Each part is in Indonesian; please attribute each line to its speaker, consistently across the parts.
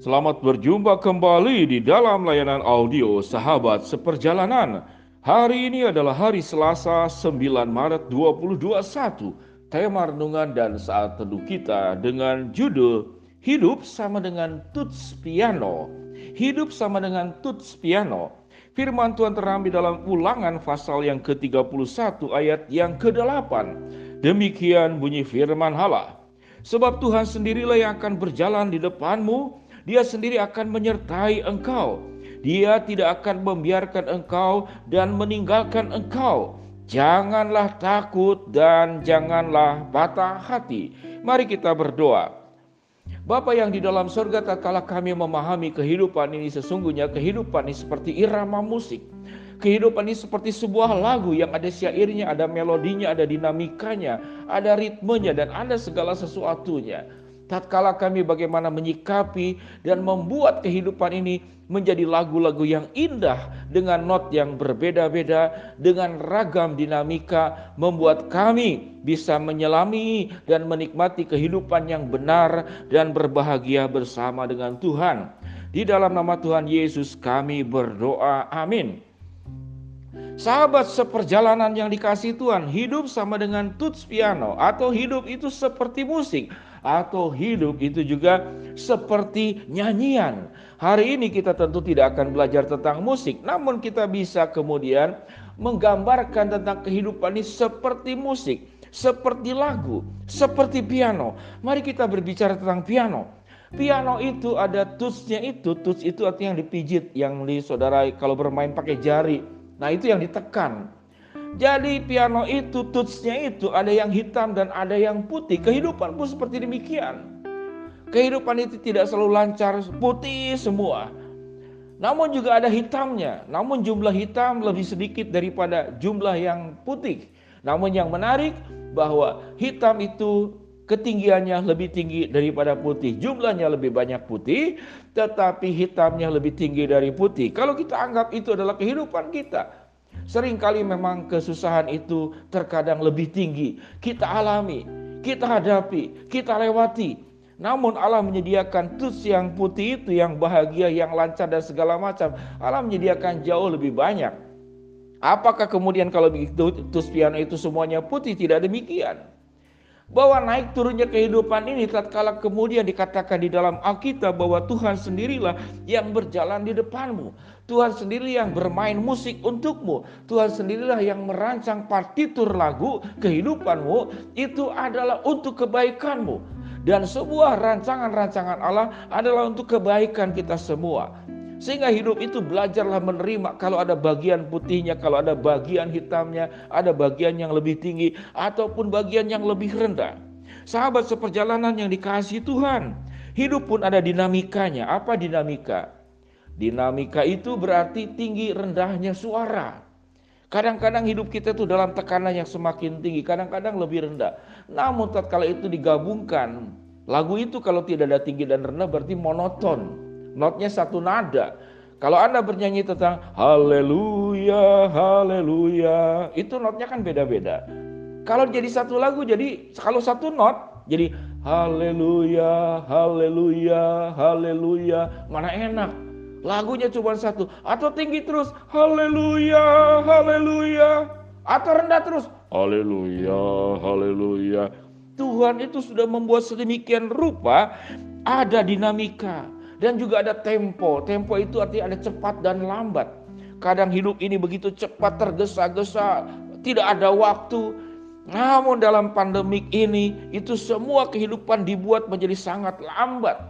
Speaker 1: Selamat berjumpa kembali di dalam layanan audio Sahabat Seperjalanan. Hari ini adalah hari Selasa 9 Maret 2021. Tema renungan dan saat teduh kita dengan judul Hidup sama dengan tuts piano. Hidup sama dengan tuts piano. Firman Tuhan terambil dalam ulangan pasal yang ke-31 ayat yang ke-8. Demikian bunyi firman Allah. Sebab Tuhan sendirilah yang akan berjalan di depanmu dia sendiri akan menyertai engkau. Dia tidak akan membiarkan engkau dan meninggalkan engkau. Janganlah takut dan janganlah patah hati. Mari kita berdoa. Bapa yang di dalam surga tatkala kami memahami kehidupan ini sesungguhnya kehidupan ini seperti irama musik. Kehidupan ini seperti sebuah lagu yang ada syairnya, ada melodinya, ada dinamikanya, ada ritmenya dan ada segala sesuatunya tatkala kami bagaimana menyikapi dan membuat kehidupan ini menjadi lagu-lagu yang indah dengan not yang berbeda-beda dengan ragam dinamika membuat kami bisa menyelami dan menikmati kehidupan yang benar dan berbahagia bersama dengan Tuhan. Di dalam nama Tuhan Yesus kami berdoa. Amin. Sahabat seperjalanan yang dikasih Tuhan, hidup sama dengan tuts piano atau hidup itu seperti musik atau hidup itu juga seperti nyanyian. Hari ini kita tentu tidak akan belajar tentang musik, namun kita bisa kemudian menggambarkan tentang kehidupan ini seperti musik, seperti lagu, seperti piano. Mari kita berbicara tentang piano. Piano itu ada tutsnya itu, tuts itu artinya yang dipijit, yang di saudara kalau bermain pakai jari. Nah itu yang ditekan. Jadi piano itu, tutsnya itu ada yang hitam dan ada yang putih. Kehidupan pun seperti demikian. Kehidupan itu tidak selalu lancar, putih semua. Namun juga ada hitamnya. Namun jumlah hitam lebih sedikit daripada jumlah yang putih. Namun yang menarik bahwa hitam itu ketinggiannya lebih tinggi daripada putih. Jumlahnya lebih banyak putih, tetapi hitamnya lebih tinggi dari putih. Kalau kita anggap itu adalah kehidupan kita, Seringkali memang kesusahan itu terkadang lebih tinggi. Kita alami, kita hadapi, kita lewati. Namun Allah menyediakan tus yang putih itu, yang bahagia, yang lancar dan segala macam. Allah menyediakan jauh lebih banyak. Apakah kemudian kalau begitu tus piano itu semuanya putih? Tidak demikian bahwa naik turunnya kehidupan ini tatkala kemudian dikatakan di dalam Alkitab bahwa Tuhan sendirilah yang berjalan di depanmu. Tuhan sendiri yang bermain musik untukmu. Tuhan sendirilah yang merancang partitur lagu kehidupanmu. Itu adalah untuk kebaikanmu. Dan sebuah rancangan-rancangan Allah adalah untuk kebaikan kita semua. Sehingga hidup itu belajarlah menerima kalau ada bagian putihnya, kalau ada bagian hitamnya, ada bagian yang lebih tinggi ataupun bagian yang lebih rendah. Sahabat seperjalanan yang dikasih Tuhan, hidup pun ada dinamikanya. Apa dinamika? Dinamika itu berarti tinggi rendahnya suara. Kadang-kadang hidup kita itu dalam tekanan yang semakin tinggi, kadang-kadang lebih rendah. Namun tatkala itu digabungkan, lagu itu kalau tidak ada tinggi dan rendah berarti monoton. Notnya satu nada. Kalau Anda bernyanyi tentang haleluya, haleluya, itu notnya kan beda-beda. Kalau jadi satu lagu jadi kalau satu not jadi haleluya, haleluya, haleluya, mana enak. Lagunya cuma satu atau tinggi terus haleluya, haleluya atau rendah terus haleluya, haleluya. Tuhan itu sudah membuat sedemikian rupa ada dinamika dan juga ada tempo. Tempo itu artinya ada cepat dan lambat. Kadang hidup ini begitu cepat tergesa-gesa, tidak ada waktu. Namun dalam pandemik ini itu semua kehidupan dibuat menjadi sangat lambat.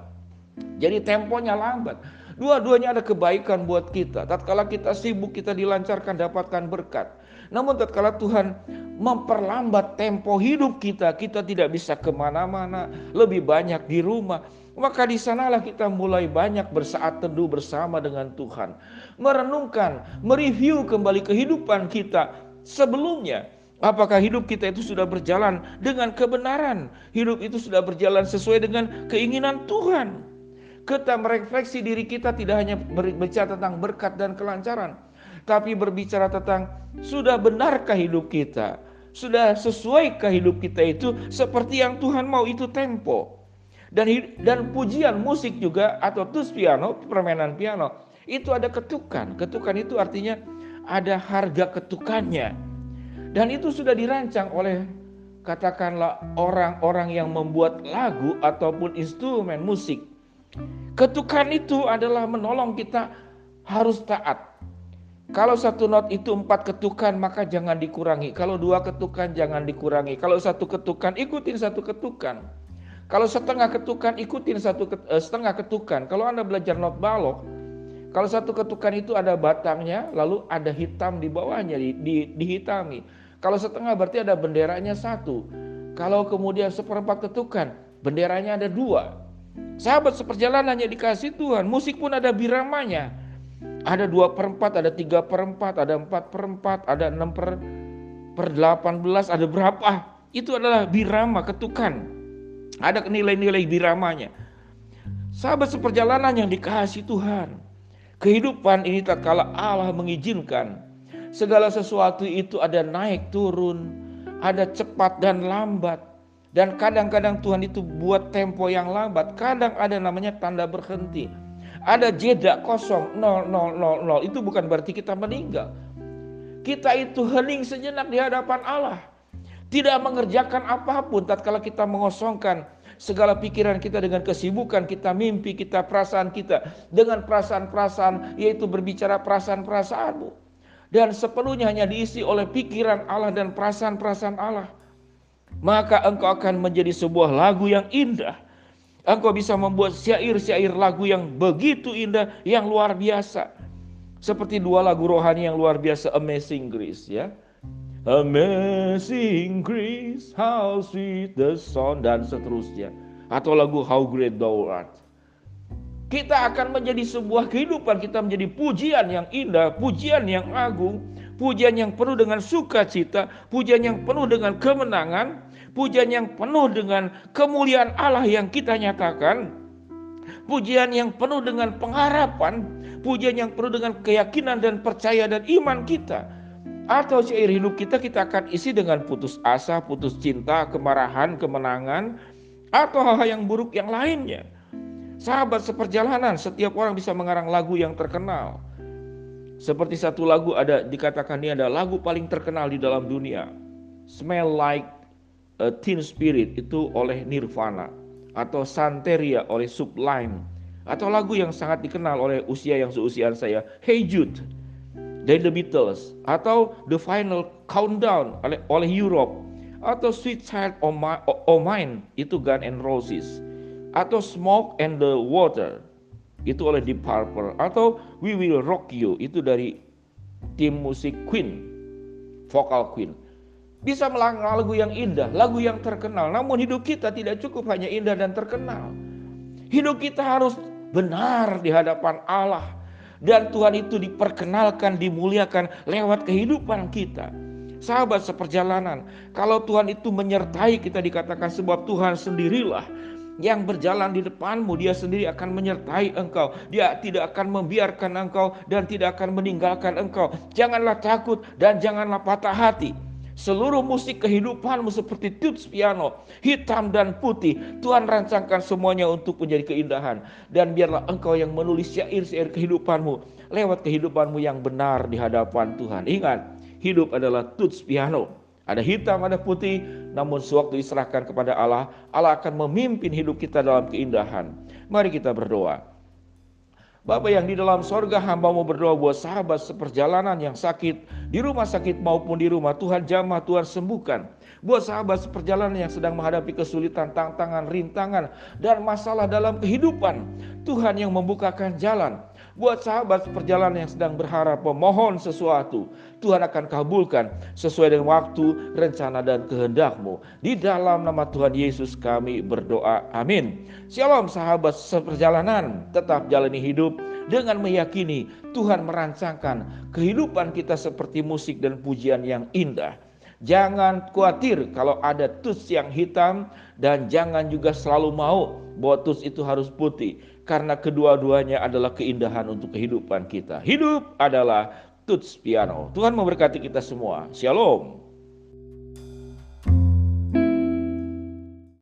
Speaker 1: Jadi temponya lambat. Dua-duanya ada kebaikan buat kita. Tatkala kita sibuk, kita dilancarkan, dapatkan berkat. Namun tatkala Tuhan memperlambat tempo hidup kita, kita tidak bisa ke mana-mana, lebih banyak di rumah. Maka di sanalah kita mulai banyak bersaat teduh bersama dengan Tuhan. Merenungkan, mereview kembali kehidupan kita sebelumnya. Apakah hidup kita itu sudah berjalan dengan kebenaran? Hidup itu sudah berjalan sesuai dengan keinginan Tuhan. Kita merefleksi diri kita tidak hanya berbicara tentang berkat dan kelancaran. Tapi berbicara tentang sudah benarkah hidup kita? Sudah sesuaikah hidup kita itu seperti yang Tuhan mau itu tempo? Dan dan pujian musik juga atau tus piano, permainan piano, itu ada ketukan. Ketukan itu artinya ada harga ketukannya. Dan itu sudah dirancang oleh katakanlah orang-orang yang membuat lagu ataupun instrumen musik. Ketukan itu adalah menolong kita harus taat. Kalau satu not itu empat ketukan maka jangan dikurangi. Kalau dua ketukan jangan dikurangi. Kalau satu ketukan ikutin satu ketukan. Kalau setengah ketukan ikutin satu eh, setengah ketukan. Kalau anda belajar not balok, kalau satu ketukan itu ada batangnya, lalu ada hitam di bawahnya, di, di, dihitami. Kalau setengah berarti ada benderanya satu. Kalau kemudian seperempat ketukan, benderanya ada dua. Sahabat seperjalanannya dikasih Tuhan, musik pun ada biramanya. Ada dua perempat, ada tiga perempat, ada empat perempat, ada enam per, per delapan belas, ada berapa? Itu adalah birama, ketukan. Ada nilai-nilai biramanya. Sahabat seperjalanan yang dikasih Tuhan. Kehidupan ini tak kala Allah mengizinkan. Segala sesuatu itu ada naik turun, ada cepat dan lambat. Dan kadang-kadang Tuhan itu buat tempo yang lambat, kadang ada namanya tanda berhenti. Ada jeda kosong 0000 itu bukan berarti kita meninggal. Kita itu hening sejenak di hadapan Allah. Tidak mengerjakan apa pun tatkala kita mengosongkan segala pikiran kita dengan kesibukan kita, mimpi kita, perasaan kita dengan perasaan-perasaan yaitu berbicara perasaan-perasaanmu dan sepenuhnya hanya diisi oleh pikiran Allah dan perasaan-perasaan Allah. Maka engkau akan menjadi sebuah lagu yang indah. Engkau bisa membuat syair-syair lagu yang begitu indah, yang luar biasa. Seperti dua lagu rohani yang luar biasa, Amazing Grace ya. Amazing grace, how sweet the sound dan seterusnya. Atau lagu How Great Thou Art. Kita akan menjadi sebuah kehidupan, kita menjadi pujian yang indah, pujian yang agung, pujian yang penuh dengan sukacita, pujian yang penuh dengan kemenangan, pujian yang penuh dengan kemuliaan Allah yang kita nyatakan, pujian yang penuh dengan pengharapan, pujian yang penuh dengan keyakinan dan percaya dan iman kita atau syair hidup kita kita akan isi dengan putus asa, putus cinta, kemarahan, kemenangan, atau hal-hal yang buruk yang lainnya. Sahabat seperjalanan, setiap orang bisa mengarang lagu yang terkenal. Seperti satu lagu ada dikatakan ini ada lagu paling terkenal di dalam dunia. Smell Like a Teen Spirit itu oleh Nirvana atau Santeria oleh Sublime atau lagu yang sangat dikenal oleh usia yang seusiaan saya, Hey Jude dari The Beatles atau The Final Countdown oleh, oleh Europe atau Sweet Child of Mine itu Gun and Roses atau Smoke and the Water itu oleh Deep Purple atau We Will Rock You itu dari tim musik Queen vokal Queen. Bisa melangkah lagu yang indah lagu yang terkenal namun hidup kita tidak cukup hanya indah dan terkenal. Hidup kita harus benar di hadapan Allah dan Tuhan itu diperkenalkan, dimuliakan lewat kehidupan kita. Sahabat seperjalanan, kalau Tuhan itu menyertai kita dikatakan sebab Tuhan sendirilah yang berjalan di depanmu, dia sendiri akan menyertai engkau. Dia tidak akan membiarkan engkau dan tidak akan meninggalkan engkau. Janganlah takut dan janganlah patah hati. Seluruh musik kehidupanmu seperti tuts piano, hitam dan putih. Tuhan rancangkan semuanya untuk menjadi keindahan. Dan biarlah engkau yang menulis syair-syair kehidupanmu lewat kehidupanmu yang benar di hadapan Tuhan. Ingat, hidup adalah tuts piano. Ada hitam, ada putih, namun sewaktu diserahkan kepada Allah, Allah akan memimpin hidup kita dalam keindahan. Mari kita berdoa. Bapak yang di dalam sorga hamba mau berdoa buat sahabat seperjalanan yang sakit di rumah sakit maupun di rumah Tuhan jamah Tuhan sembuhkan. Buat sahabat seperjalanan yang sedang menghadapi kesulitan, tantangan, rintangan dan masalah dalam kehidupan. Tuhan yang membukakan jalan. Buat sahabat perjalanan yang sedang berharap memohon sesuatu, Tuhan akan kabulkan sesuai dengan waktu, rencana dan kehendakmu. Di dalam nama Tuhan Yesus kami berdoa. Amin. Shalom sahabat seperjalanan, tetap jalani hidup dengan meyakini Tuhan merancangkan kehidupan kita seperti musik dan pujian yang indah. Jangan khawatir kalau ada tus yang hitam dan jangan juga selalu mau bahwa tus itu harus putih karena kedua-duanya adalah keindahan untuk kehidupan kita. Hidup adalah tuts piano. Tuhan memberkati kita semua. Shalom.